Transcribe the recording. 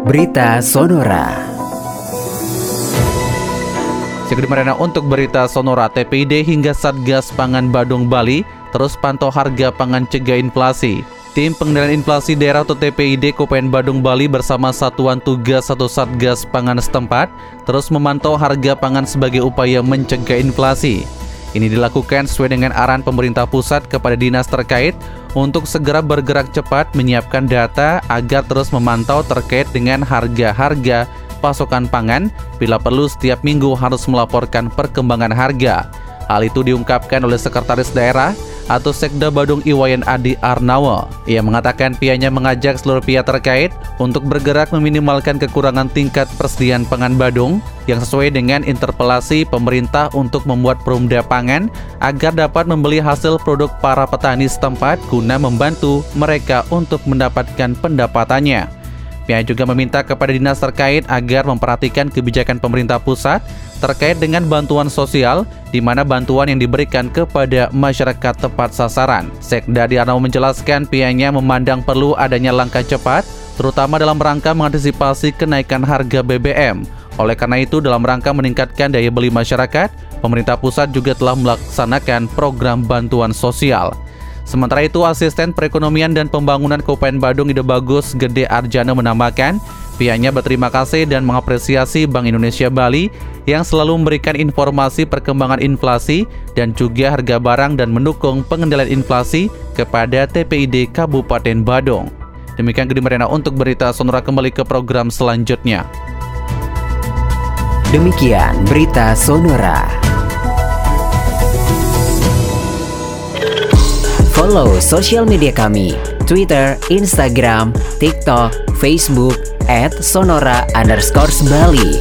Berita Sonora. Sekalian untuk berita Sonora TPID hingga Satgas Pangan Badung Bali terus pantau harga pangan cegah inflasi. Tim Pengendalian Inflasi Daerah atau TPID Kopen Badung Bali bersama Satuan Tugas satu Satgas Pangan setempat terus memantau harga pangan sebagai upaya mencegah inflasi. Ini dilakukan sesuai dengan arahan pemerintah pusat kepada dinas terkait untuk segera bergerak cepat menyiapkan data agar terus memantau terkait dengan harga-harga pasokan pangan bila perlu setiap minggu harus melaporkan perkembangan harga. Hal itu diungkapkan oleh Sekretaris Daerah atau Sekda Badung Iwayan Adi Arnawa. Ia mengatakan pihaknya mengajak seluruh pihak terkait untuk bergerak meminimalkan kekurangan tingkat persediaan pangan Badung yang sesuai dengan interpelasi pemerintah untuk membuat perumda pangan agar dapat membeli hasil produk para petani setempat guna membantu mereka untuk mendapatkan pendapatannya. Pihak juga meminta kepada dinas terkait agar memperhatikan kebijakan pemerintah pusat terkait dengan bantuan sosial, di mana bantuan yang diberikan kepada masyarakat tepat sasaran. Sekda Diarno menjelaskan pihaknya memandang perlu adanya langkah cepat, terutama dalam rangka mengantisipasi kenaikan harga BBM. Oleh karena itu, dalam rangka meningkatkan daya beli masyarakat, pemerintah pusat juga telah melaksanakan program bantuan sosial. Sementara itu, Asisten Perekonomian dan Pembangunan Kabupaten Badung Ide Bagus Gede Arjana menambahkan, pihaknya berterima kasih dan mengapresiasi Bank Indonesia Bali yang selalu memberikan informasi perkembangan inflasi dan juga harga barang dan mendukung pengendalian inflasi kepada TPID Kabupaten Badung. Demikian Gede Marina untuk berita Sonora kembali ke program selanjutnya. Demikian berita Sonora. Follow sosial media kami, Twitter, Instagram, TikTok, Facebook, at Sonora underscore Bali.